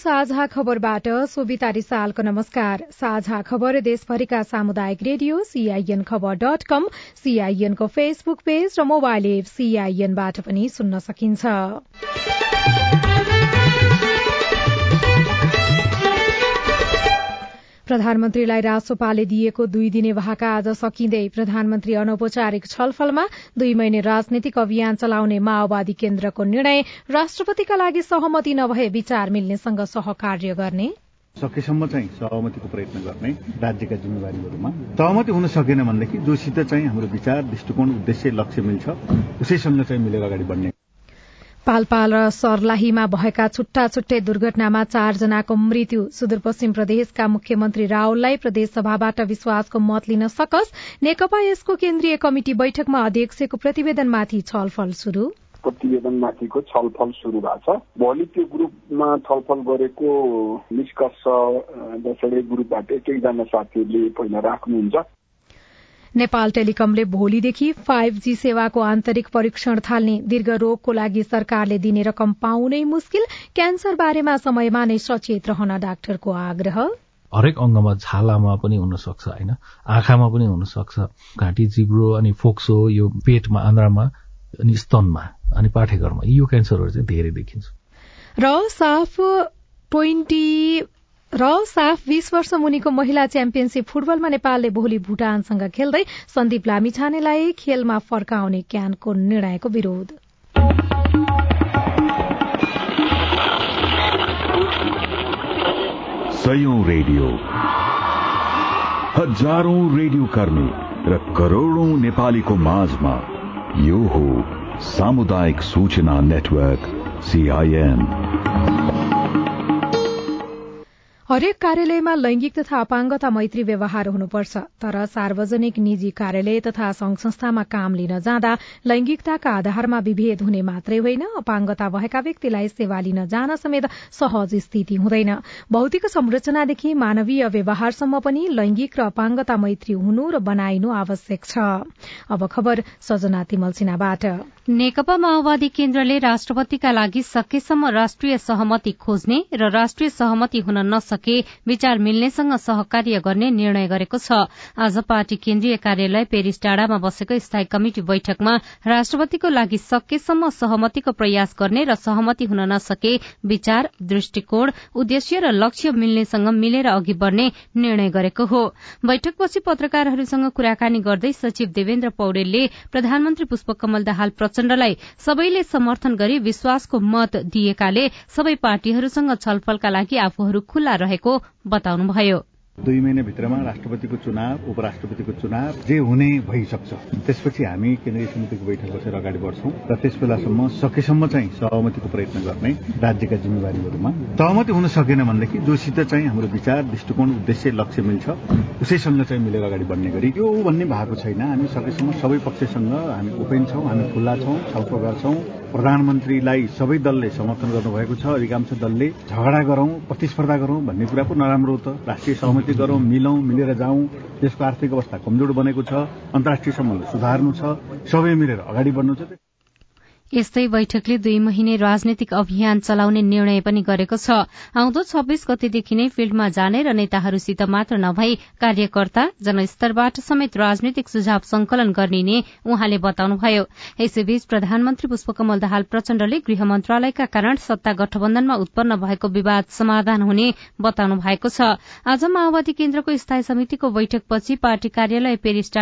साझा खबरबाट सोभिता रिसालको नमस्कार। साझा खबर देशभरिका सामुदायिक रेडियो सीआईएन खबर डट कम सीआईएनको फेसबुक पेज र मोबाइल एप सीआईएनबाट पनि सुन्न सकिन्छ। प्रधानमन्त्रीलाई रासोपाले दिएको दुई दिने भाका आज सकिँदै प्रधानमन्त्री अनौपचारिक छलफलमा दुई महिने राजनीतिक अभियान चलाउने माओवादी केन्द्रको निर्णय राष्ट्रपतिका लागि सहमति नभए विचार मिल्नेसँग सहकार्य गर्ने। सकेसम्म चाहिँ सहमतिको प्रयत्न गर्ने राज्यका जिम्मेवारीहरूमा सहमति हुन सकेन भनेदेखि जोसित चाहिँ हाम्रो विचार दृष्टिकोण उद्देश्य लक्ष्य मिल्छ। उसैसँग चाहिँ मिलेर अगाडि बढ्ने। पालपाल र सर्लाहीमा भएका छुट्टा छुट्टै दुर्घटनामा चारजनाको मृत्यु। सुदूरपश्चिम प्रदेशका मुख्यमन्त्री रावललाई प्रदेशसभाबाट विश्वासको मत लिन सकस। नेकपा यसको केन्द्रीय कमिटी बैठकमा अध्यक्षको प्रतिवेदनमाथि छलफल शुरू प्रतिवेदनमाथिको छलफल शुरू भएको छ। भोलि त्यो ग्रुपमा छलफल गरेको निष्कर्ष दसैँ ग्रुपबाट एक एकजना साथीहरूले पहिला राख्नुहुन्छ। नेपाल टेलिकमले भोलिदेखि फाइभ जी सेवाको आन्तरिक परीक्षण थाल्ने दीर्घ रोगको लागि सरकारले दिने रकम पाउनै मुस्किल। क्यान्सर बारेमा समयमा नै सचेत रहन डाक्टरको आग्रह। हरेक अङ्गमा छालामा पनि हुन सक्छ होइन? आँखामा पनि हुन सक्छ घाँटी जिब्रो अनि फोक्सो यो पेटमा आन्द्रामा अनि स्तनमा अनि पाठेघरमा यो क्यान्सरहरू चाहिँ धेरै देखिन्छ। र साफ ट्वेन्टी र साफ बीस वर्ष मुनिको महिला च्याम्पियनशीप फुटबलमा नेपालले भोलि भूटानसँग खेल्दै सन्दीप लामिछानेलाई खेलमा फर्काउने क्यानको निर्णयको विरोध। रेडियो। हजारौं रेडियो कर्मी र करोड़ौं नेपालीको माझमा यो हो सामुदायिक सूचना नेटवर्क सीआईएन हरेक कार्यालयमा लैंगिक तथा अपाङ्गता मैत्री व्यवहार हुनुपर्छ तर सार्वजनिक निजी कार्यालय तथा संघ संस्थामा काम लिन जाँदा लैंगिकताका आधारमा विभेद हुने मात्रै होइन अपाङ्गता भएका व्यक्तिलाई सेवा लिन जान समेत सहज स्थिति हुँदैन। भौतिक संरचनादेखि मानवीय व्यवहारसम्म पनि लैंगिक र अपाङ्गता मैत्री हुनु र बनाइनु आवश्यक छ। अब खबर नेकपा माओवादी केन्द्रले राष्ट्रपतिका लागि सकेसम्म राष्ट्रिय सहमति खोज्ने र राष्ट्रिय सहमति हुन नसके सके विचार मिल्नेसँग सहकार्य गर्ने निर्णय गरेको छ। आज पार्टी केन्द्रीय कार्यालय पेरिस टाडामा बसेको स्थायी कमिटि बैठकमा राष्ट्रपतिको लागि सकेसम्म सहमतिको प्रयास गर्ने र सहमति हुन नसके विचार दृष्टिकोण उद्देश्य र लक्ष्य मिल्नेसँग मिलेर अघि बढ़ने निर्णय गरेको हो। बैठकपछि पत्रकारहरूसँग कुराकानी गर्दै सचिव देवेन्द्र पौडेलले प्रधानमन्त्री पुष्पकमल दाहाल प्रचण्डलाई सबैले समर्थन गरी विश्वासको मत दिएकाले सबै पार्टीहरूसँग छलफलका लागि आफूहरू खुल्ला रहेको बताउनुभयो। दुई महिनाभित्रमा राष्ट्रपतिको चुनाव उपराष्ट्रपतिको चुनाव जे हुने भइसक्छ। त्यसपछि हामी केन्द्रीय समितिको बैठक बसेर अगाडि बढ्छौं र त्यस बेलासम्म सकेसम्म चाहिँ सहमतिको प्रयत्न गर्ने राज्यका जिम्मेवारीहरूमा सहमति हुन सकेन भनेदेखि जोसित चाहिँ हाम्रो विचार दृष्टिकोण उद्देश्य लक्ष्य मिल्छ। उसैसँग चाहिँ मिलेर अगाडि बढ्ने गरी यो भन्ने भएको छैन। हामी सकेसम्म सबै पक्षसँग हामी ओपेन छौं हामी खुल्ला छौं छलफल गर्छौं। प्रधानमन्त्रीलाई सबै दलले समर्थन गर्नुभएको छ। अधिकांश दलले झगडा गरौं प्रतिस्पर्धा गरौं भन्ने कुरा पो नराम्रो त। राष्ट्रिय सहमति गरौं मिलौं मिलेर जाउँ देशको आर्थिक अवस्था कमजोर बनेको छ अन्तर्राष्ट्रिय सम्बन्ध सुधार्नु छ सबै मिलेर अगाडि बढ्नु छ। यस्तै बैठकले दुई महिने राजनैतिक अभियान चलाउने निर्णय पनि गरेको छ। आउँदो छब्बीस गतेदेखि नै फिल्डमा जाने र नेताहरूसित मात्र नभई कार्यकर्ता जनस्तरबाट समेत राजनैतिक सुझाव संकलन गरिने उहाँले बताउनुभयो। यसैबीच प्रधानमन्त्री पुष्पकमल दाहाल प्रचण्डले गृह मन्त्रालयका कारण सत्ता गठबन्धनमा उत्पन्न भएको विवाद समाधान हुने बताउनु भएको छ। आज माओवादी केन्द्रको स्थायी समितिको बैठकपछि पार्टी कार्यालय पेरिस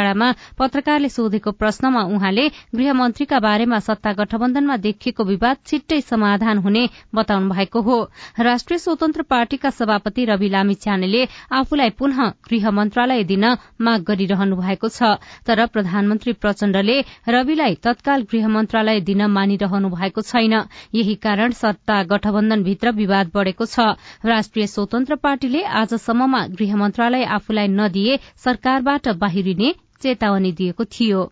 पत्रकारले सोधेको प्रश्नमा उहाँले गृहमन्त्रीका बारेमा सत्ता गठबन्धनमा देखिएको विवाद छिट्टै समाधान हुने बताउनु भएको हो। राष्ट्रिय स्वतन्त्र पार्टीका सभापति रवि लामिछानेले आफूलाई पुनः गृह मन्त्रालय दिन माग गरिरहनु भएको छ। तर प्रधानमन्त्री प्रचण्डले रविलाई तत्काल गृह मन्त्रालय दिन मानिरहनु भएको छैन। यही कारण सत्ता गठबन्धनभित्र विवाद बढ़ेको छ। राष्ट्रिय स्वतन्त्र पार्टीले आजसम्ममा गृह मन्त्रालय आफूलाई नदिए सरकारबाट बाहिरिने चेतावनी दिएको थियो।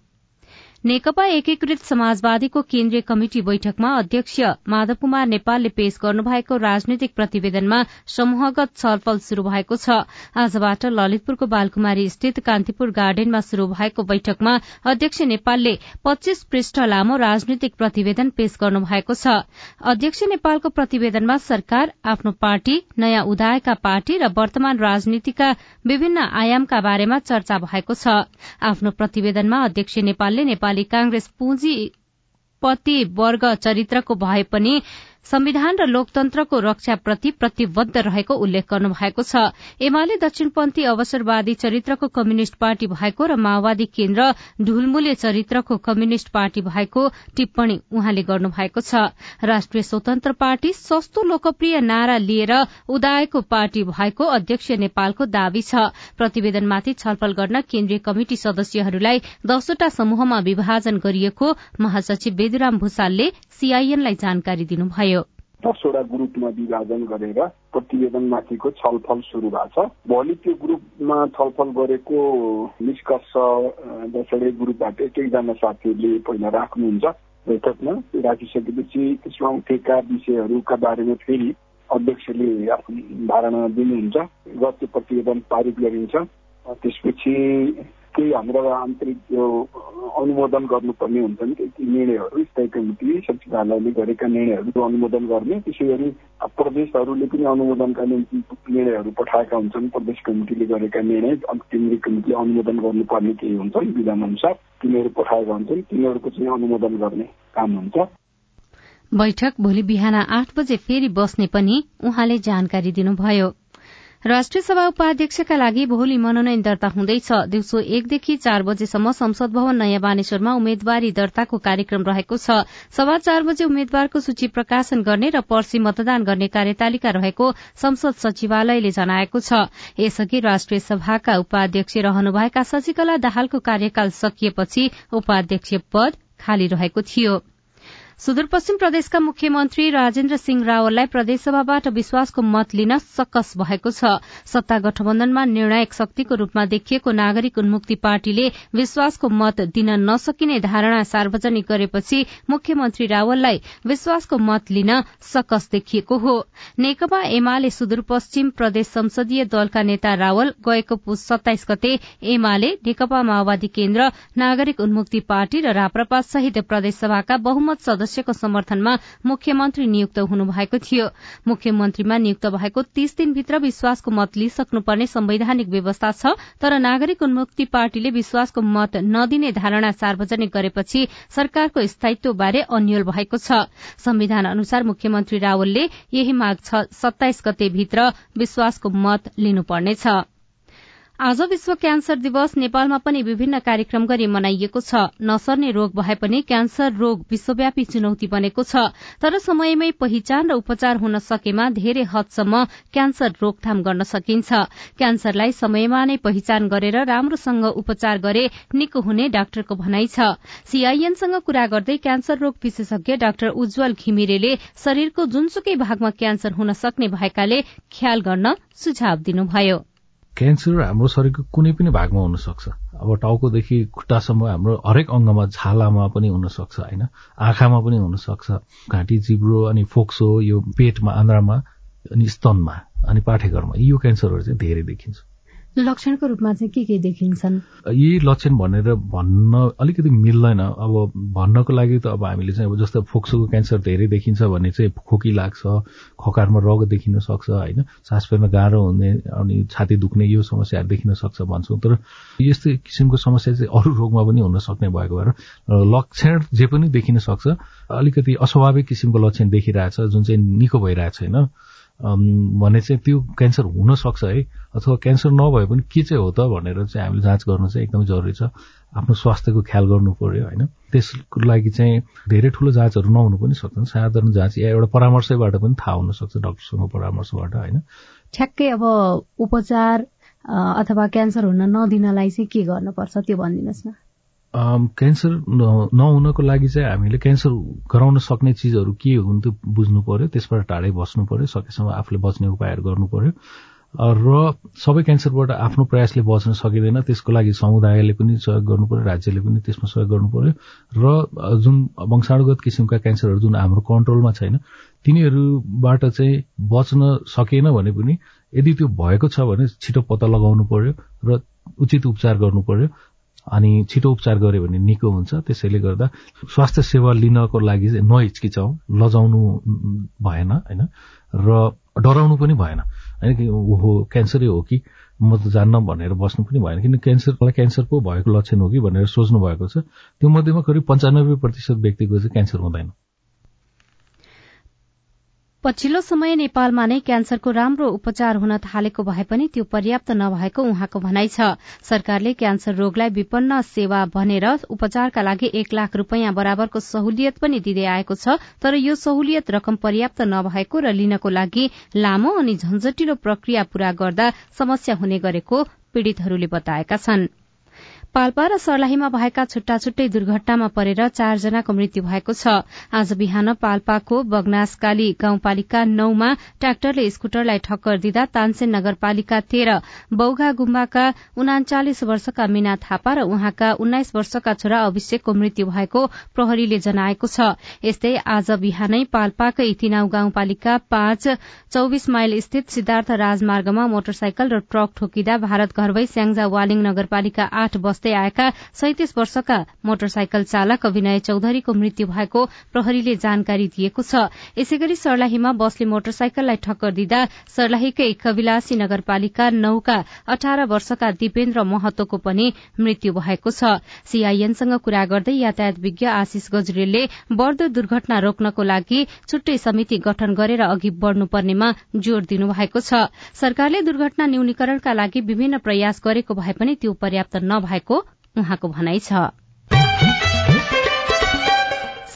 नेकपा एकीकृत समाजवादीको केन्द्रीय कमिटि बैठकमा अध्यक्ष माधव कुमार नेपालले पेश गर्नुभएको राजनैतिक प्रतिवेदनमा समूहगत छलफल शुरू भएको छ। आजबाट ललितपुरको बालकुमारी स्थित कान्तिपुर गार्डनमा शुरू भएको बैठकमा अध्यक्ष नेपालले पच्चीस पृष्ठ लामो राजनैतिक प्रतिवेदन पेश गर्नु भएको छ। अध्यक्ष नेपालको प्रतिवेदनमा सरकार आफ्नो पार्टी नयाँ उदायका पार्टी र वर्तमान राजनीतिका विभिन्न आयामका बारेमा चर्चा भएको छ। आफ्नो प्रतिवेदनमा अध्यक्ष नेपालले नेपाली कांग्रेस पुँजीपति वर्ग चरित्रको भए पनि संविधान र लोकतन्त्रको रक्षाप्रति प्रतिबद्ध रहेको उल्लेख गर्नु भएको छ। एमाले दक्षिणपन्थी अवसरवादी चरित्रको कम्युनिष्ट पार्टी भएको र माओवादी केन्द्र ढुलमुले चरित्रको कम्युनिष्ट पार्टी भएको टिप्पणी उहाँले गर्नु भएको छ। राष्ट्रिय स्वतन्त्र पार्टी सस्तो लोकप्रिय नारा लिएर उदाएको पार्टी भएको अध्यक्ष नेपालको दावी छ। प्रतिवेदनमाथि छलफल गर्न केन्द्रीय कमिटि सदस्यहरूलाई दसवटा समूहमा विभाजन गरिएको महासचिव बेदुराम भूषालले सीआईएनलाई जानकारी दिनुभयो। दसवटा ग्रुपमा विभाजन गरेर प्रतिवेदनमाथिको छलफल सुरु भएको छ। भोलि त्यो ग्रुपमा छलफल गरेको निष्कर्ष दसवटै ग्रुपबाट एक एकजना साथीहरूले पहिला राख्नुहुन्छ। बैठकमा राखिसकेपछि त्यसमा उठेका विषयहरूका बारेमा फेरि अध्यक्षले आफ्नो धारणा दिनुहुन्छ। र त्यो प्रतिवेदन पारित गरिन्छ। त्यसपछि केही हाम्रो आन्तरिक त्यो अनुमोदन गर्नुपर्ने हुन्छ नि केही निर्णयहरू स्थायी कमिटी सचिवालयले गरेका निर्णयहरू अनुमोदन गर्ने त्यसै गरी प्रदेशहरूले पनि अनुमोदनका निम्ति निर्णयहरू पठाएका हुन्छन् प्रदेश कमिटीले गरेका निर्णय केन्द्रीय कमिटीले अनुमोदन गर्नुपर्ने केही हुन्छन् विधान अनुसार तिनीहरू पठाएका हुन्छन् तिनीहरूको चाहिँ अनुमोदन गर्ने काम हुन्छ। बैठक भोलि बिहान आठ बजे फेरि बस्ने पनि उहाँले जानकारी दिनुभयो। राष्ट्रिय सभा उपाध्यक्षका लागि भोलि मनोनयन दर्ता हुँदैछ। दिउँसो एकदेखि चार बजेसम्म संसद भवन नयाँ बानेश्वरमा उम्मेद्वारी दर्ताको कार्यक्रम रहेको छ। सभा चार बजे उम्मेद्वारको सूची प्रकाशन गर्ने र पर्सी मतदान गर्ने कार्यतालिका रहेको संसद सचिवालयले जनाएको छ। यसअघि राष्ट्रिय सभाका उपाध्यक्ष रहनुभएका शशिकला दाहालको कार्यकाल सकिएपछि उपाध्यक्ष पद खाली रहेको थियो। सुदूरपश्चिम प्रदेशका मुख्यमन्त्री राजेन्द्र सिंह रावललाई प्रदेशसभाबाट विश्वासको मत लिन सकस भएको छ। सत्ता गठबन्धनमा निर्णायक शक्तिको रूपमा देखिएको नागरिक उन्मुक्ति पार्टीले विश्वासको मत दिन नसकिने धारणा सार्वजनिक गरेपछि मुख्यमन्त्री रावललाई विश्वासको मत लिन सकस देखिएको हो। नेकपा एमाले सुदूरपश्चिम प्रदेश संसदीय दलका नेता रावल गएको पुस सत्ताइस गते एमाले नेकपा माओवादी केन्द्र नागरिक उन्मुक्ति पार्टी र राप्रपा सहित प्रदेशसभाका बहुमत सदस्यको समर्थनमा मुख्यमन्त्री नियुक्त हुनुभएको थियो। मुख्यमन्त्रीमा नियुक्त भएको तीस दिनभित्र विश्वासको मत लिइसक्नुपर्ने संवैधानिक व्यवस्था छ तर नागरिक उन्मुक्ति पार्टीले विश्वासको मत नदिने धारणा सार्वजनिक गरेपछि सरकारको स्थायित्वबारे अन्यल भएको छ। संविधान अनुसार मुख्यमन्त्री रावलले यही माग सत्ताइस गते भित्र विश्वासको मत लिनुपर्नेछ। आज विश्व क्यान्सर दिवस नेपालमा पनि विभिन्न कार्यक्रम गरी मनाइएको छ। नसर्ने रोग भए पनि क्यान्सर रोग विश्वव्यापी चुनौती बनेको छ। तर समयमै पहिचान र उपचार हुन सकेमा धेरै हदसम्म क्यान्सर रोकथाम गर्न सकिन्छ। क्यान्सरलाई समयमा नै पहिचान गरेर राम्रोसँग उपचार गरे निको हुने डाक्टरको भनाइ छ। सीआईएनसँग कुरा गर्दै क्यान्सर रोग विशेषज्ञ डाक्टर उज्जवल घिमिरेले शरीरको जुनसुकै भागमा क्यान्सर हुन सक्ने भएकाले ख्याल गर्न सुझाव दिनुभयो। क्यान्सर हाम्रो शरीरको कुनै पनि भागमा हुन सक्छ अब टाउकोदेखि खुट्टासम्म हाम्रो हरेक अङ्गमा छालामा पनि हुन सक्छ होइन? आँखामा पनि हुन सक्छ घाँटी जिब्रो अनि फोक्सो यो पेटमा आन्द्रामा अनि स्तनमा अनि पाठेघरमा यो क्यान्सरहरू चाहिँ धेरै देखिन्छ। लक्षणको रूपमा चाहिँ के के देखिन्छन्? यही लक्षण भनेर भन्न अलिकति मिल्दैन। अब भन्नको लागि त अब हामीले चाहिँ अब जस्तो फोक्सोको क्यान्सर धेरै देखिन्छ भने चाहिँ खोकी लाग्छ खकारमा रग देखिन सक्छ होइन? सास फेर्न गाह्रो हुने अनि छाती दुख्ने यो समस्याहरू देखिन सक्छ भन्छौँ। तर यस्तै किसिमको समस्या चाहिँ अरू रोगमा पनि हुन सक्ने भएको भएर लक्षण जे पनि देखिन सक्छ अलिकति अस्वाभाविक किसिमको लक्षण देखिरहेछ जुन चाहिँ निको भइरहेको छैन भने चाहिँ त्यो क्यान्सर हुन सक्छ है? अथवा क्यान्सर नभए पनि के चाहिँ हो त भनेर चाहिँ हामीले जाँच गर्नु चाहिँ एकदमै जरुरी छ। आफ्नो स्वास्थ्यको ख्याल गर्नु पर्यो होइन? त्यसको लागि चाहिँ धेरै ठुलो जाँचहरू नहुनु पनि सक्छन्। साधारण जाँच या एउटा परामर्शबाट पनि थाहा हुन सक्छ डक्टरसँग परामर्शबाट होइन? ठ्याक्कै अब उपचार अथवा क्यान्सर हुन नदिनलाई चाहिँ के गर्नुपर्छ त्यो भनिदिनुहोस् न। क्यान्सर नहुनको लागि चाहिँ हामीले क्यान्सर गराउन सक्ने चिजहरू के हुन् त्यो बुझ्नु पर्यो त्यसबाट टाढै बस्नु पर्यो सकेसम्म आफूले बच्ने उपायहरू गर्नु पर्यो। र सबै क्यान्सरबाट आफ्नो प्रयासले बच्न सकिँदैन त्यसको लागि समुदायले पनि सहयोग गर्नु पर्यो राज्यले पनि त्यसमा सहयोग गर्नु पर्यो। र जुन वंशाणुगत किसिमका क्यान्सरहरू जुन हाम्रो कन्ट्रोलमा छैन तिनीहरूबाट चाहिँ बच्न सकेन भने पनि यदि त्यो भएको छ भने छिटो पत्ता लगाउनु पर्यो र उचित उपचार गर्नु पर्यो। अनि छिटो उपचार गर्यो भने निको हुन्छ। त्यसैले गर्दा स्वास्थ्य सेवा लिनको लागि चाहिँ नहिचकिचाउ लजाउनु भएन होइन? र डराउनु पनि भएन। होइन कि ओहो क्यान्सरै हो कि? म त जान्न भनेर बस्नु पनि भएन। किन क्यान्सरलाई क्यान्सर पो भएको लक्षण हो कि भनेर सोच्नु भएको छ। त्यो मध्येमा करिब पन्चानब्बे प्रतिशत व्यक्तिको चाहिँ क्यान्सर हुँदैन। पछिल्लो समय नेपालमा नै क्यान्सरको राम्रो उपचार हुन थालेको भए पनि त्यो पर्याप्त नभएको उहाँको भनाइ छ। सरकारले क्यान्सर रोगलाई विपन्न सेवा भनेर उपचारका लागि एक लाख रूपियाँ बराबरको सहुलियत पनि दिँदै आएको छ तर यो सहुलियत रकम पर्याप्त नभएको र लिनको लागि लामो अनि झन्झटिलो प्रक्रिया पूरा गर्दा समस्या हुने गरेको पीड़ितहरूले बताएका छनृ। पाल्पा र सर्लाहीमा भएका छुट्टा छुट्टै दुर्घटनामा परेर चारजनाको मृत्यु भएको छ। आज बिहान पाल्पाको बगनासकाली गाउँपालिका नौमा ट्राक्टरले स्कूटरलाई ठक्कर दिँदा तानसेन नगरपालिका तेह्र बौघा गुम्बाका उनाचालिस वर्षका मीना थापा र उहाँका उन्नाइस वर्षका छोरा अभिषेकको मृत्यु भएको प्रहरीले जनाएको छ। यस्तै आज बिहानै पाल्पाकै तिनाउ गाउँपालिका पाँच चौविस माइल स्थित सिद्धार्थ राजमार्गमा मोटरसाइकल र ट्रक ठोकिँदा भारत घरवै स्याङ्जा वालिङ नगरपालिका आठ बस्दै गर्दै आएका सैतिस वर्षका मोटरसाइकल चालक विनय चौधरीको मृत्यु भएको प्रहरीले जानकारी दिएको छ। यसै गरी सर्लाहीमा बसले मोटरसाइकललाई ठक्कर दिँदा सर्लाहीकै कविलासी नगरपालिका नौका अठार वर्षका दिपेन्द्र महतोको पनि मृत्यु भएको छ। सीआईएनसँग कुरा गर्दै यातायात विज्ञ आशिष गजरेलले बढ़दो दुर्घटना रोक्नको लागि छुट्टै समिति गठन गरेर अघि बढ़नुपर्नेमा जोड़ दिनुभएको छ। सरकारले दुर्घटना न्यूनीकरणका लागि विभिन्न प्रयास गरेको भए पनि त्यो पर्याप्त नभएको उहाँको भनाइ छ।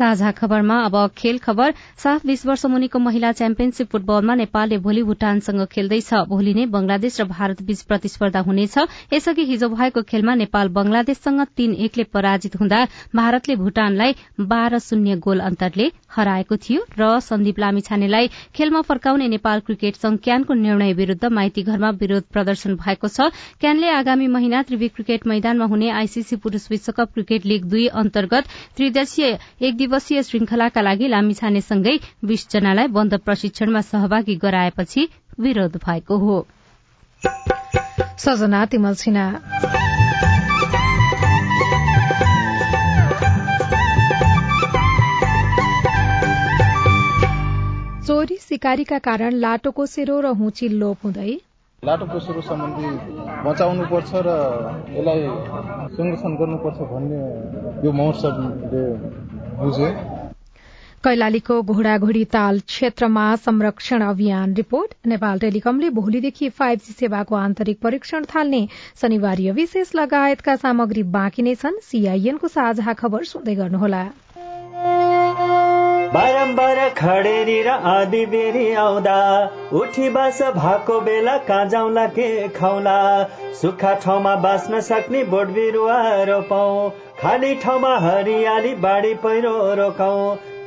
साझा खबरमा अब खेल खबर। सात बीस वर्ष मुनिको महिला च्याम्पियनशीप फुटबलमा नेपालले भोलि भूटानसँग खेल्दैछ। भोलि नै बंगलादेश र भारत बीच प्रतिस्पर्धा हुनेछ। यसअघि हिजो भएको खेलमा नेपाल बंगलादेशसँग तीन एकले पराजित हुँदा भारतले भूटानलाई बाह्र शून्य गोल अन्तरले हराएको थियो र सन्दीप लामिछानेलाई खेलमा फर्काउने नेपाल क्रिकेट संघ क्यानको निर्णय विरूद्ध माइती घरमा विरोध प्रदर्शन भएको छ। क्यानले आगामी महिना त्रिवी क्रिकेट मैदानमा हुने आईसीसी पुरूष विश्वकप क्रिकेट लीग दुई अन्तर्गत त्रिदेशीय एक दिवसीय श्रृंखलाका लागि लामिछानेसँगै बीस जनालाई बन्द प्रशिक्षणमा सहभागी गराएपछि विरोध भएको हो। सजना तिमल सिन्हा। चोरी सिकारीका कारण लाटोको सेरो र हुची लोप हुँदै। लाटोको सेरो सम्बन्धी बचाउनुपर्छ र यसलाई संरक्षण गर्नुपर्छ भन्ने यो महोत्सवले बुझे? कैलालीको घोडाघोडी ताल क्षेत्रमा संरक्षण अभियान रिपोर्ट। नेपाल टेलिकमले भोलिदेखि फाइभ जी सेवाको आन्तरिक परीक्षण थाल्ने शनिवार विशेष लगायतका सामग्री बाँकी नै छन्। सीआईएनको साझा खबर सुन्दै गर्नुहोला। बारम्बार खडेरी र आधी बेरी आउँदा। उठी बास भएको बेला कहाँ जाउँला के खाउला। सुक्खा ठाउँमा बाँच्न सक्ने बोट बिरुवा रोपौँ। खाली ठाउँमा हरियाली बाढी पहिरो रोकाउ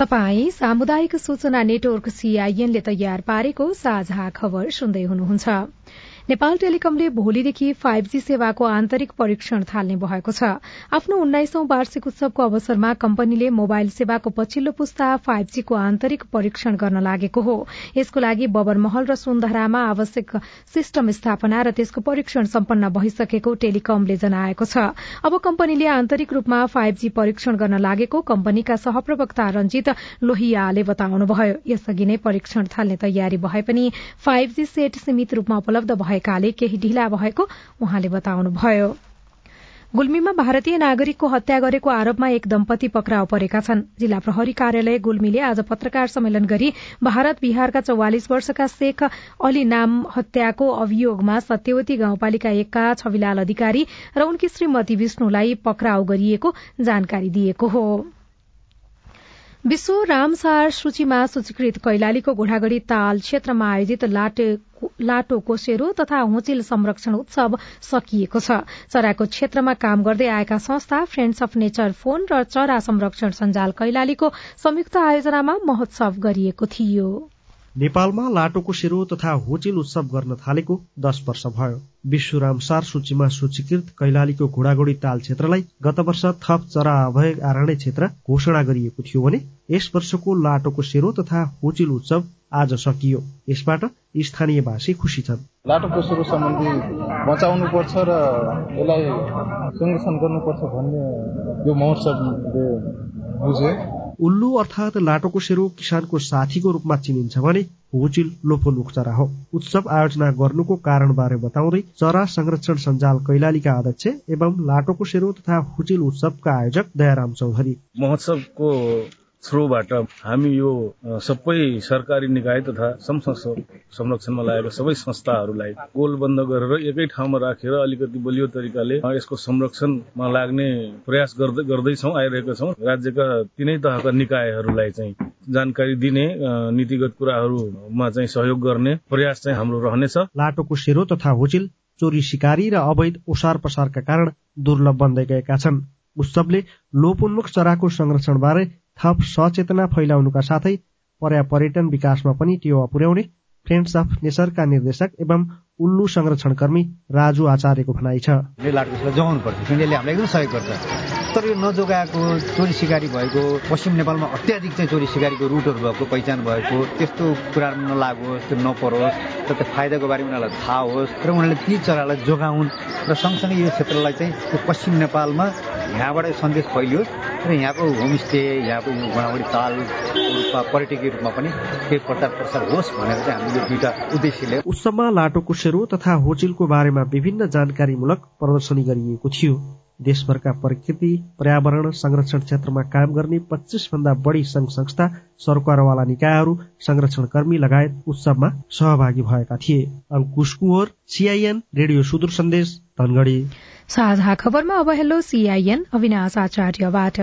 तपाई सामुदायिक सूचना नेटवर्क सीआईएनले तयार पारेको साझा खबर सुन्दै हुनुहुन्छ। नेपाल टेलिकमले भोलिदेखि फाइभ जी सेवाको आन्तरिक परीक्षण थाल्ने भएको छ। आफ्नो उन्नाइसौं वार्षिक उत्सवको अवसरमा कम्पनीले मोबाइल सेवाको पछिल्लो पुस्ता फाइभ जीको आन्तरिक परीक्षण गर्न लागेको हो। यसको लागि बबरमहल र सुन्दरामा आवश्यक सिस्टम स्थापना र त्यसको परीक्षण सम्पन्न भइसकेको टेलिकमले जनाएको छ। अब कम्पनीले आन्तरिक रूपमा फाइभ जी परीक्षण गर्न लागेको कम्पनीका सहप्रवक्ता रंजित लोहियाले बताउनुभयो। यसअघि नै परीक्षण थाल्ने तयारी भए पनि फाइभ जी सेट सीमित रूपमा उपलब्ध भए भएकाले केही ढिला भएको उहाँले बताउनुभयो। गुल्मीमा भारतीय नागरिकको हत्या गरेको आरोपमा एक दम्पति पक्राउ परेका छन्। जिल्ला प्रहरी कार्यालय गुल्मीले आज पत्रकार सम्मेलन गरी भारत बिहारका चौवालिस वर्षका शेख अली नाम हत्याको अभियोगमा सत्यवती गाउँपालिका एकका छविलाल अधिकारी र उनकी श्रीमती विष्णुलाई पक्राउ गरिएको जानकारी दिएको हो। विश्व रामसार सूचीमा सूचीकृत कैलालीको घोड़ागढ़ी ताल क्षेत्रमा आयोजित लाटो कोसेरो तथा हुचिल संरक्षण उत्सव सकिएको छ। चराको क्षेत्रमा काम गर्दै आएका संस्था फ्रेण्ड्स अफ नेचर फोन र चरा संरक्षण सञ्जाल कैलालीको संयुक्त आयोजनामा महोत्सव गरिएको थियो। नेपालमा लाटोको सेरो तथा होचिल उत्सव गर्न थालेको दश वर्ष भयो। विश्व रामसार सूचीमा सूचीकृत कैलालीको घोडागोडी ताल क्षेत्रलाई गत वर्ष थप चरा अभय आरण्य क्षेत्र घोषणा गरिएको थियो भने यस वर्षको लाटोको सेरो तथा होचिल उत्सव आज सकियो। यसबाट स्थानीयवासी खुसी छन्। लाटोको सेरो सम्बन्धी बचाउनु पर्छ र यसलाई संरक्षण गर्नुपर्छ भन्ने यो महोत्सवले बुझे। उल्लु अर्थात लाटोको सेरो किसानको साथीको रूपमा चिनिन्छ भने होचिल लोपोन्मुख चरा हो। उत्सव आयोजना गर्नुको कारणबारे बताउँदै चरा संरक्षण सञ्जाल कैलालीका अध्यक्ष एवं लाटोको सेरो तथा हुचिल उत्सवका आयोजक दयाराम चौधरी। महोत्सवको थ्रुबाट हामी यो सबै सरकारी निकाय तथा संरक्षणमा लागेका सबै संस्थाहरूलाई गोल बन्द गरेर एकै ठाउँमा राखेर अलिकति बलियो तरिकाले यसको संरक्षणमा लाग्ने प्रयास गर्दै गर्दैछौ आइरहेका छौँ। राज्यका तिनै तहका निकायहरूलाई चाहिँ जानकारी दिने नीतिगत कुराहरूमा चाहिँ सहयोग गर्ने प्रयास चाहिँ हाम्रो रहनेछ। लाटोको सेरो तथा होचिल चोरी शिकारी र अवैध ओसार पसारका कारण दुर्लभ बन्दै गएका छन्। उत्सवले लोपोन्मुख चराको संरक्षणबारे थप सचेतना फैलाउनुका साथै पर्या पर्यटन विकासमा पनि टेवा पुर्याउने फ्रेन्ड्स अफ नेचरका निर्देशक एवं उल्लु संरक्षण कर्मी राजु आचार्यको भनाइ छ। जोगाउनु पर्छ हामीलाई एकदम सहयोग गर्छ। तर यो नजोगाएको चोरी सिकारी भएको पश्चिम नेपालमा अत्याधिक चाहिँ चोरी सिकारीको रुटहरू भएको पहिचान भएको त्यस्तो कुराहरू नलागोस् त्यो नपरोस् र त्यो फाइदाको बारेमा उनीहरूलाई थाहा होस् र उनीहरूले ती चरालाई जोगाउन् र सँगसँगै यो क्षेत्रलाई चाहिँ त्यो पश्चिम नेपालमा यहाँबाट सन्देश फैलियोस् र यहाँको होमस्टे यहाँको यो गुणावडी ताल रूपमा पर्यटकीय रूपमा पनि केही प्रचार प्रसार होस् भनेर चाहिँ हामीले यो दुईटा उद्देश्यले उत्सवमा लाटोको सेरो तथा होचिलको बारेमा विभिन्न जानकारीमूलक प्रदर्शनी गरिएको थियो। देशभरका प्रकृति पर्यावरण संरक्षण क्षेत्रमा काम गर्ने पच्चिस भन्दा बढी संघ संस्था सरकारवाला निकायहरू संरक्षण कर्मी लगायत उत्सवमा सहभागी भएका थिए। अंकुश कुवर सीआईएन रेडियो सुदूर सन्देश धनगढ़ी। साझा खबरमा अब हेलो सीआईएन अविनाश आचार्यबाट।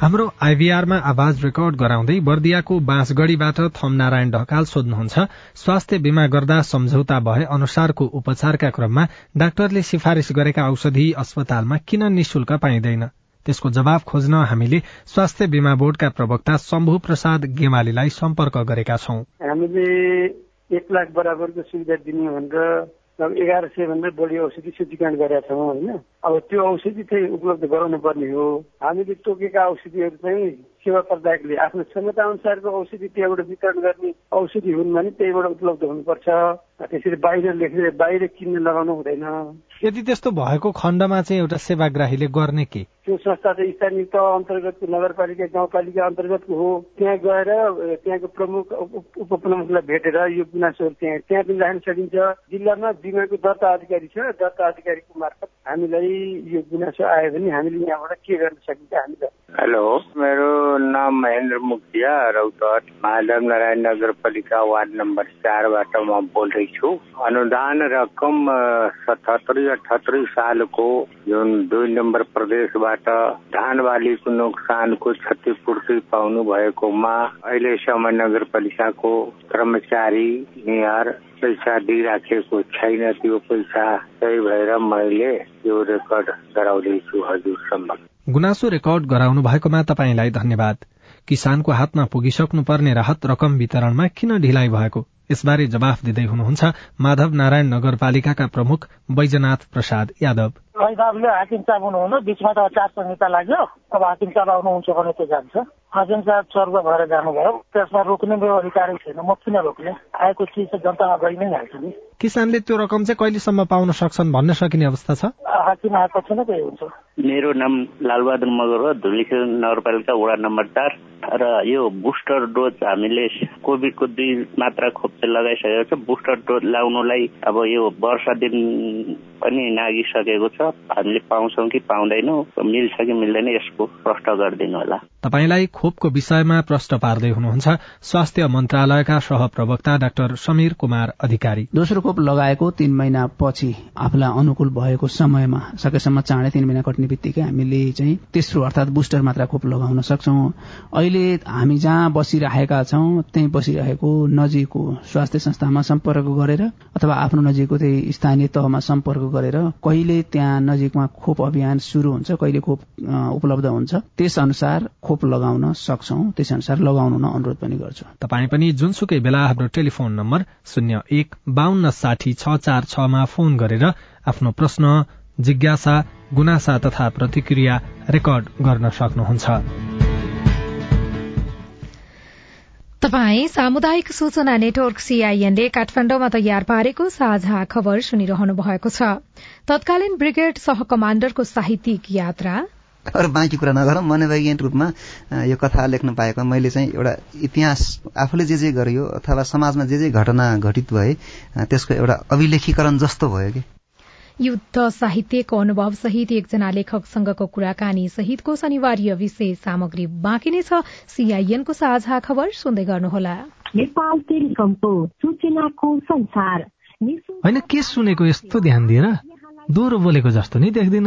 हाम्रो आइभीआरमा आवाज रेकर्ड गराउँदै बर्दियाको बाँसगढ़ीबाट थम नारायण ढकाल सोध्नुहुन्छ स्वास्थ्य बीमा गर्दा सम्झौता भए अनुसारको उपचारका क्रममा डाक्टरले सिफारिश गरेका औषधि अस्पतालमा किन निशुल्क पाइँदैन? त्यसको जवाब खोज्न हामीले स्वास्थ्य बीमा बोर्डका प्रवक्ता शम्भु प्रसाद गेमालीलाई सम्पर्क गरेका छौं। हामीले एक लाख बराबरको सुविधा दिने भनेर एघार सय भन्दा बढी औषधि सूचीकरण गरेका छौँ होइन? अब त्यो औषधि चाहिँ उपलब्ध गराउनु पर्ने हो। हामीले तोकेका औषधिहरू चाहिँ सेवा प्रदायकले आफ्नो क्षमता अनुसारको औषधि त्यहाँबाट वितरण गर्ने औषधि हुन् भने त्यहीबाट उपलब्ध हुनुपर्छ। त्यसरी बाहिर लेखेर बाहिर किन्न लगाउनु हुँदैन। यदि त्यस्तो भएको खण्डमा चाहिँ एउटा सेवाग्राहीले गर्ने के? त्यो संस्था चाहिँ स्थानीय तह अन्तर्गतको नगरपालिका गाउँपालिका अन्तर्गतको हो। त्यहाँ गएर त्यहाँको प्रमुख उपप्रमुखलाई भेटेर यो गुनासोहरू त्यहाँ त्यहाँ पनि राख्न सकिन्छ। जिल्लामा बिमाको दर्ता अधिकारी छ। दर्ता अधिकारीको मार्फत हामीलाई यो गुनासो आयो भने हामीले यहाँबाट के गर्न सकिन्छ हामीलाई? हेलो मेरो नाम महेन्द्र मुखिया रौतहट माधव नारायण नगरपालिका वार्ड नम्बर चारबाट म बोल्दैछु। अनुदान रकम सतहत्तरी अठहत्तरी सालको जुन दुई नम्बर प्रदेशबाट धान बालीको नोक्सानको क्षतिपूर्ति पाउनु भएकोमा अहिलेसम्म नगरपालिकाको कर्मचारी निहार पैसा दिइराखेको छैन त्यो पैसा त्यही भएर मैले त्यो रेकर्ड गराउँदैछु हजुरसम्म। गुनासो रेकर्ड गराउनु भएकोमा तपाईँलाई धन्यवाद। किसानको हातमा पुगिसक्नु पर्ने राहत रकम वितरणमा किन ढिलाइ भएको? यसबारे जवाफ दिँदै हुनुहुन्छ माधव नारायण नगरपालिकाका प्रमुख बैजनाथ प्रसाद यादव। वैदावले हाकिम साहब हुनुहुन्न बिचमा त चार संहिता लाग्यो। अब हाकिम साहब आउनुहुन्छ भने त्यो जान्छ। हाकिम साहब स्वर्ग भएर जानुभयो। त्यसमा रोक्ने मेरो अधिकारै छैन। म किन रोक्ने? आएको चिज त जनतामा गइ नै हाल्छ नि। किसानले त्यो रकम चाहिँ कहिलेसम्म पाउन सक्छन् भन्न सकिने अवस्था छ? हुन्छ? मेरो नाम लालबहादुर मगर हो धुलीखेल नगरपालिका वडा नम्बर चार। र यो बुस्टर डोज हामीले कोभिडको दुई मात्रा खोप चाहिँ लगाइसकेको छ। बुस्टर डोज लाउनुलाई अब यो वर्ष दिन पनि नागिसकेको छ। हामीले पाउँछौँ कि पाउँदैनौँ मिल्छ कि मिल्दैन यसको प्रश्न गरिदिनु होला। तपाईँलाई खोपको विषयमा प्रश्न पार्दै हुनुहुन्छ। स्वास्थ्य मन्त्रालयका सहप्रवक्ता डाक्टर समीर कुमार अधिकारी। दोस्रो खोप लगाएको तीन महिना पछि आफूलाई अनुकूल भएको समयमा सकेसम्म चाँडै तीन महिना कट्ने बित्तिकै हामीले चाहिँ तेस्रो अर्थात बुस्टर मात्रा खोप लगाउन सक्छौँ। अहिले हामी जहाँ बसिरहेका छौँ त्यहीँ बसिरहेको नजिकको स्वास्थ्य संस्थामा सम्पर्क गरेर अथवा आफ्नो नजिकको त्यही स्थानीय तहमा सम्पर्क गरेर कहिले त्यहाँ नजिकमा खोप अभियान शुरू हुन्छ कहिले खोप उपलब्ध हुन्छ त्यस अनुसार खोप लगाउन सक्छौ। त्यस अनुसार लगाउन अनुरोध पनि गर्छु। तपाईँ पनि जुनसुकै बेला हाम्रो टेलिफोन नम्बर शून्य एक बान्न साठी छ चार छमा फोन गरेर आफ्नो प्रश्न जिज्ञासा गुनासा तथा प्रतिक्रिया रेकर्ड गर्न सक्नुहुन्छ। तपाई सामुदायिक सूचना नेटवर्क सीआईएनले काठमाण्डुमा तयार पारेको साझा खबर सुनिरहनु भएको छ। तत्कालीन ब्रिगेड सह कमाण्डरको साहित्यिक यात्रा अरू बाँकी कुरा नगरौँ। मनोवैज्ञानिक रूपमा यो कथा लेख्न पाएको मैले चाहिँ एउटा इतिहास आफूले जे जे गरियो अथवा समाजमा जे जे घटना घटित भए त्यसको एउटा अभिलेखीकरण जस्तो भयो कि? युद्ध साहित्यको अनुभव सहित एकजना लेखकसँगको कुराकानी सहितको शनिवार्य विशेष सामग्री बाँकी नै छ। सीआईएनको साझा खबर सुन्दै गर्नुहोला। नेपाल टेलिकमको सूचनाको संसार। होइन के सुनेको यस्तो ध्यान दिएर दोहोरो बोलेको जस्तो नि देख्दिन।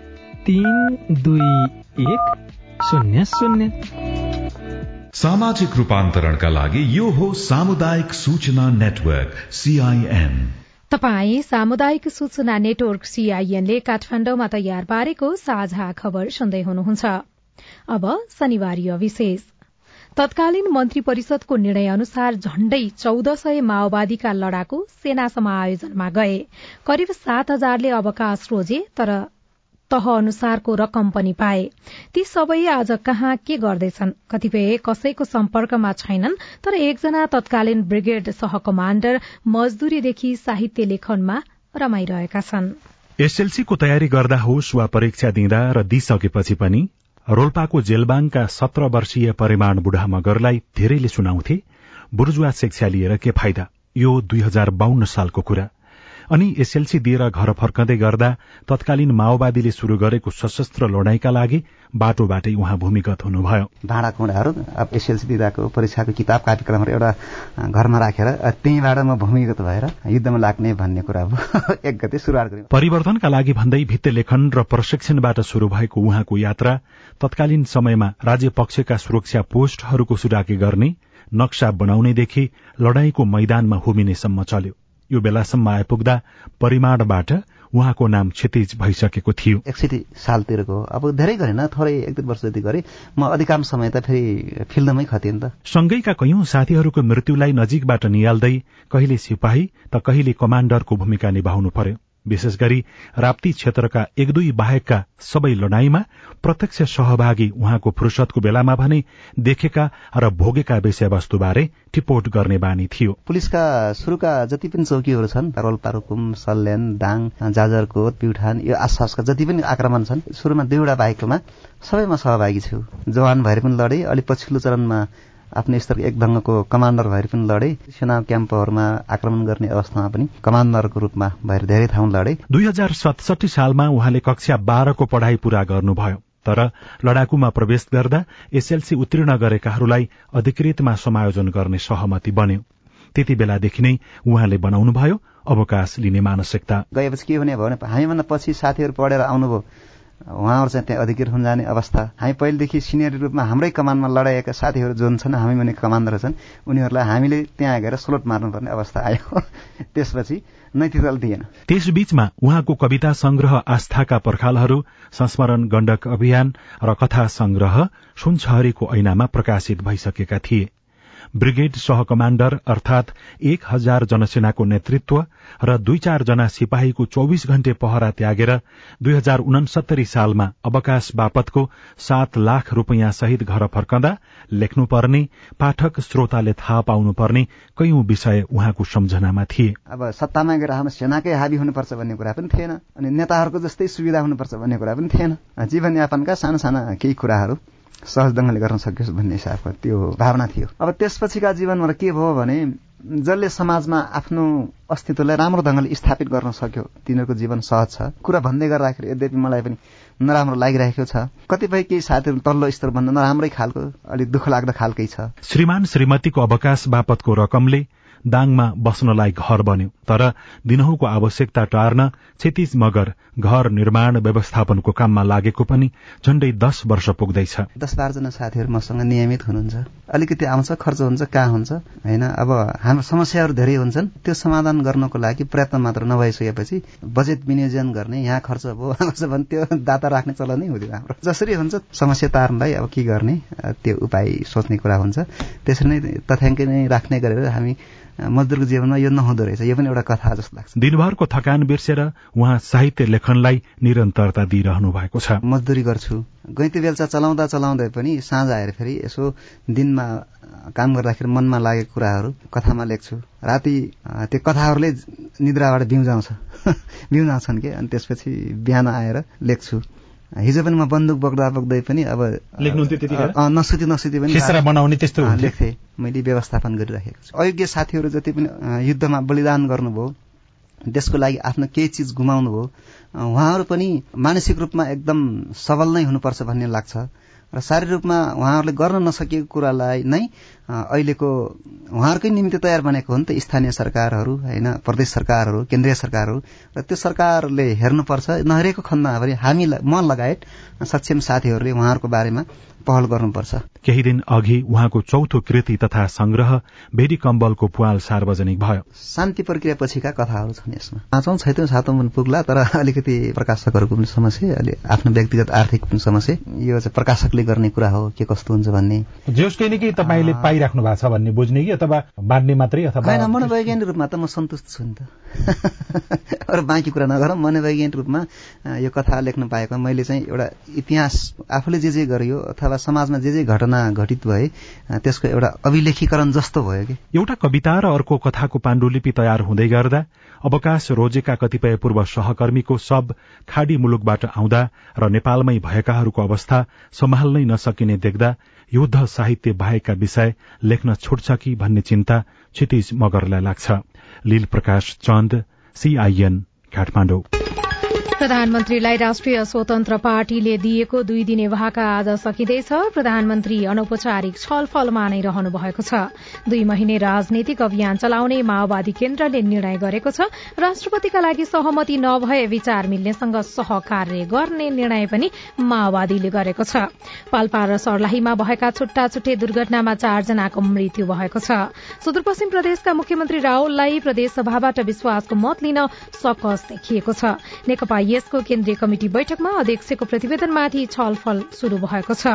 तीन दुई एक शून्य शून्य। सामाजिक रूपान्तरणका लागि यो हो सामुदायिक सूचना नेटवर्क सीआईएन तपाई सामुदायिक सूचना नेटवर्क सीआईएनले काठमाण्डुमा तयार पारेको साझा खबर सुन्दै हुनुहुन्छ। अब शनिवार विशेष तत्कालीन मन्त्री परिषदको निर्णय अनुसार झण्डै चौध सय माओवादीका लडाकु सेना समायोजनमा गए। करिब सात हजारले अवकाश रोजे तर तह अनुसारको रकम पनि पाए। ती सबै आज कहाँ के गर्दैछन्? कतिपय कसैको सम्पर्कमा छैनन् तर एकजना तत्कालीन ब्रिगेड सह कमाण्डर मजदुरीदेखि साहित्य लेखनमा रमाइरहेका छन्। एसएलसीको तयारी गर्दा होस् वा परीक्षा दिँदा र दिइसकेपछि पनि रोल्पाको जेलबाङका सत्र वर्षीय परिमाण बुढा मगरलाई धेरैले सुनाउँथे बुर्जुवा शिक्षा लिएर के फाइदा? यो दुई हजार बाहन्न सालको कुरा। अनि एसएलसी दिएर घर फर्कँदै गर्दा तत्कालीन माओवादीले शुरू गरेको सशस्त्र लडाईँका लागि बाटोबाटै उहाँ भूमिगत हुनुभयो। भाँडा कुँडाहरू अब एसएलसी दिँदाको परीक्षाको किताब कार्यक्रमहरू एउटा घरमा राखेर त्यहीँबाट म भूमिगत भएर युद्धमा लाग्ने भन्ने कुरा एक गते सुरुवात गऱ्यौँ। परिवर्तनका लागि भन्दै भित्ते लेखन र प्रशिक्षणबाट शुरू भएको उहाँको यात्रा तत्कालीन समयमा राज्य पक्षका सुरक्षा पोस्टहरूको सुराकी गर्ने नक्सा बनाउनेदेखि लडाईँको मैदानमा हुमिनेसम्म चल्यो। यो बेलासम्म आइपुग्दा परिमाणबाट उहाँको नाम क्षतिज भइसकेको थियो। एकसठी सालतिरको अब धेरै गरेन थोरै एक दुई वर्ष जति गरे। म अधिकांश समय त फेरि फिल्डमै खतेँ नि त। सँगैका कैयौं साथीहरूको मृत्युलाई नजिकबाट निहाल्दै कहिले सिपाही त कहिले कमाण्डरको भूमिका निभाउनु पर्यो। विशेष गरी राप्ती क्षेत्रका एक दुई बाहेकका सबै लडाईँमा प्रत्यक्ष सहभागी उहाँको फुर्सदको बेलामा भने देखेका र भोगेका विषयवस्तुबारे टिपोट गर्ने बानी थियो। पुलिसका शुरूका जति पनि चौकीहरू छन् रोल्पारुकुम सल्यान दाङ जाजरकोट प्युठान यो आसपासका जति पनि आक्रमण छन् शुरूमा दुईवटा बाहेकमा सबैमा सहभागी छु। जवान भएर पनि लडे अलिक पछिल्लो चरणमा आफ्नो स्तरको एक ढङ्गको कमान्डर भएर पनि लडे। सेना क्याम्पहरूमा आक्रमण गर्ने अवस्थामा पनि कमान्डरको रूपमा भएर धेरै ठाउँ लडे। दुई हजार सतसठी सालमा उहाँले कक्षा बाह्रको पढ़ाई पूरा गर्नुभयो। तर लडाकुमा प्रवेश गर्दा एसएलसी उत्तीर्ण गरेकाहरूलाई अधिकृतमा समायोजन गर्ने सहमति बन्यो। त्यति बेलादेखि नै उहाँले बनाउनुभयो अवकाश लिने मानसिकता। गएपछि के हुने भयो भने हामीभन्दा पछि साथीहरू पढेर आउनुभयो। उहाँहरू चाहिँ त्यहाँ अधिकृत हुन जाने अवस्था। हामी पहिलेदेखि सिनियर रूपमा हाम्रै कमानमा लडाइएका साथीहरू जुन छन् हामी भने कमान्डर छन् उनीहरूलाई हामीले त्यहाँ गएर स्लोट मार्नुपर्ने अवस्था आयो। त्यसपछि नैतिकता दिएन। त्यसबीचमा उहाँको कविता संग्रह आस्थाका पर्खालहरू संस्मरण गण्डक अभियान र कथा संग्रह सुनछहरीको ऐनामा प्रकाशित भइसकेका थिए। ब्रिगेड सह कमाण्डर अर्थात एक हजार जनसेनाको नेतृत्व र दुई चार जना सिपाहीको चौविस घण्टे पहरा त्यागेर दुई हजार उनसत्तरी सालमा अवकाश बापतको सात लाख रूपियाँ सहित घर फर्कँदा लेख्नुपर्ने पाठक श्रोताले थाहा पाउनुपर्ने कैयौं विषय उहाँको सम्झनामा थिए। अब सत्तामा गएर हाम्रो सेनाकै हाबी हुनुपर्छ भन्ने कुरा पनि थिएन अनि नेताहरूको जस्तै सुविधा हुनुपर्छ भन्ने कुरा पनि थिएन। जीवनयापनका साना साना केही कुराहरू सहज ढङ्गले गर्न सकियोस् भन्ने हिसाबको त्यो भावना थियो। अब त्यसपछिका जीवनमा के भयो भने जसले समाजमा आफ्नो अस्तित्वलाई राम्रो ढङ्गले स्थापित गर्न सक्यो तिनीहरूको जीवन सहज छ। कुरा भन्दै गर्दाखेरि यद्यपि मलाई पनि नराम्रो लागिरहेको छ। कतिपय केही साथीहरू तल्लो स्तर भन्दा नराम्रै खालको अलिक दुःख लाग्दो खालकै छ। श्रीमान श्रीमतीको अवकाश बापतको रकमले दाङमा बस्नलाई घर बन्यो। तर दिनहुँको आवश्यकता टार्न क्षतिज मगर घर निर्माण व्यवस्थापनको काममा लागेको पनि झण्डै दस वर्ष पुग्दैछ। दस बाह्रजना साथीहरू मसँग नियमित हुनुहुन्छ। अलिकति आउँछ खर्च हुन्छ कहाँ हुन्छ होइन? अब हाम्रो समस्याहरू धेरै हुन्छन्। त्यो समाधान गर्नको लागि प्रयत्न मात्र नभइसकेपछि बजेट विनियोजन गर्ने यहाँ खर्च भयो भने त्यो दाता राख्ने चलन हुँदैन हाम्रो। जसरी हुन्छ समस्या तार्नलाई अब के गर्ने? त्यो उपाय सोच्ने कुरा हुन्छ। त्यसरी नै तथ्याङ्क नै राख्ने गरेर हामी मजदुरको जीवनमा यो नहुँदो रहेछ। यो पनि एउटा कथा जस्तो लाग्छ। दिनभरको थकान बिर्सेर उहाँ साहित्य लेखनलाई निरन्तरता दिइरहनु भएको छ। मजदुरी गर्छु। गैँती बेलचा चलाउँदा चलाउँदै पनि साँझ आएर फेरि यसो दिनमा काम गर्दाखेरि मनमा लागेको कुराहरू कथामा लेख्छु। राति त्यो कथाहरूले निद्राबाट बिउजाउँछ। बिउजाउँछन् के? अनि त्यसपछि बिहान आएर लेख्छु। हिजो पनि म बन्दुक बोक्दा बोक्दै पनि अब नसुति नसुति पनि बनाउने त्यस्तो लेख्थे। मैले व्यवस्थापन गरिराखेको छु। अयोग्य साथीहरू जति पनि युद्धमा बलिदान गर्नुभयो त्यसको लागि आफ्नो केही चिज गुमाउनु भयो उहाँहरू पनि मानसिक रूपमा एकदम सबल नै हुनुपर्छ भन्ने लाग्छ। र शारीरिक रूपमा उहाँहरूले गर्न नसकेको कुरालाई नै अहिलेको उहाँहरूकै निम्ति तयार बनेको हो नि त स्थानीय सरकारहरू होइन प्रदेश सरकारहरू केन्द्रीय सरकारहरू। र त्यो सरकारले हेर्नुपर्छ नहेरेको खण्डमा पनि हामीलाई म लगायत सक्षम साथीहरूले उहाँहरूको बारेमा पहल गर्नुपर्छ। केही दिन अघि उहाँको चौथो कृति तथा संग्रह बेडी कम्बलको पुवाल सार्वजनिक भयो। शान्ति प्रक्रिया पछिका कथाहरू छन् यसमा। पाँचौं छैटौं सातौं पनि पुग्ला तर अलिकति प्रकाशकहरूको पनि समस्या अलि आफ्नो व्यक्तिगत आर्थिक पनि समस्या। यो चाहिँ प्रकाशकले गर्ने कुरा हो के कस्तो हुन्छ भन्ने। जोसकै नै कि तपाईँले पाइराख्नु भएको छ भन्ने बुझ्ने कि अथवा बाँड्ने मात्रै अथवा मनोवैज्ञानिक रूपमा त म सन्तुष्ट छु नि त। अरू बाँकी कुरा नगरौँ मनोवैज्ञानिक रूपमा यो कथा लेख्न पाएको मैले चाहिँ एउटा इतिहास आफूले जे जे गरियो अथवा समाजमा जे जे घटना घटित भए त्यसको एउटा अभिलेखीकरण जस्तो भयो कि। एउटा कविता र अर्को कथाको पाण्डुलिपि तयार हुँदै गर्दा अवकाश रोजेका कतिपय पूर्व सहकर्मीको सब खाडी मुलुकबाट आउँदा र नेपालमै भएकाहरूको अवस्था सम्हाल्नै नसकिने देख्दा युद्ध साहित्य बाहेकका विषय लेख्न छुट्छ कि भन्ने चिन्ता क्षितिज मगरलाई लाग्छ। लील प्रकाश चन्द सीआईएन काठमाडौँ। प्रधानमन्त्रीलाई राष्ट्रिय स्वतन्त्र पार्टीले दिएको दुई दिने भाका आज सकिँदैछ। प्रधानमन्त्री अनौपचारिक छलफलमा नै रहनु भएको छ। दुई महिने राजनीतिक अभियान चलाउने माओवादी केन्द्रले निर्णय गरेको छ। राष्ट्रपतिका लागि सहमति नभए विचार मिल्नेसँग सहकार्य गर्ने निर्णय पनि माओवादीले गरेको छ। पाल्पा र सर्लाहीमा भएका छुट्टा छुट्टै दुर्घटनामा चारजनाको मृत्यु भएको छ। सुदूरपश्चिम प्रदेशका मुख्यमन्त्री रावललाई प्रदेशसभाबाट विश्वासको मत लिन सकस देखिएको छ। नेकपा यसको केन्द्रीय कमिटी बैठकमा अध्यक्षको प्रतिवेदनमाथि छलफल शुरू भएको छ।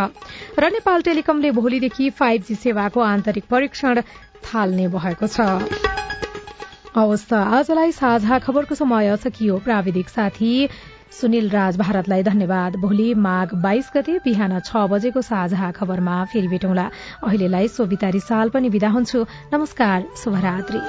र नेपाल टेलिकमले भोलिदेखि फाइभ जी सेवाको आन्तरिक परीक्षण थाल्ने भएको छ। हवस् त आजलाई साझा खबरको समय सकियो। प्राविधिक साथी सुनिल राज भारतलाई धन्यवाद। भोलि माघ बाइस गते बिहान छ बजेको साझा खबरमा फेरि भेटौँला। अहिलेलाई सोभिता रिसाल पनि विदा हुन्छु। नमस्कार शुभरात्री।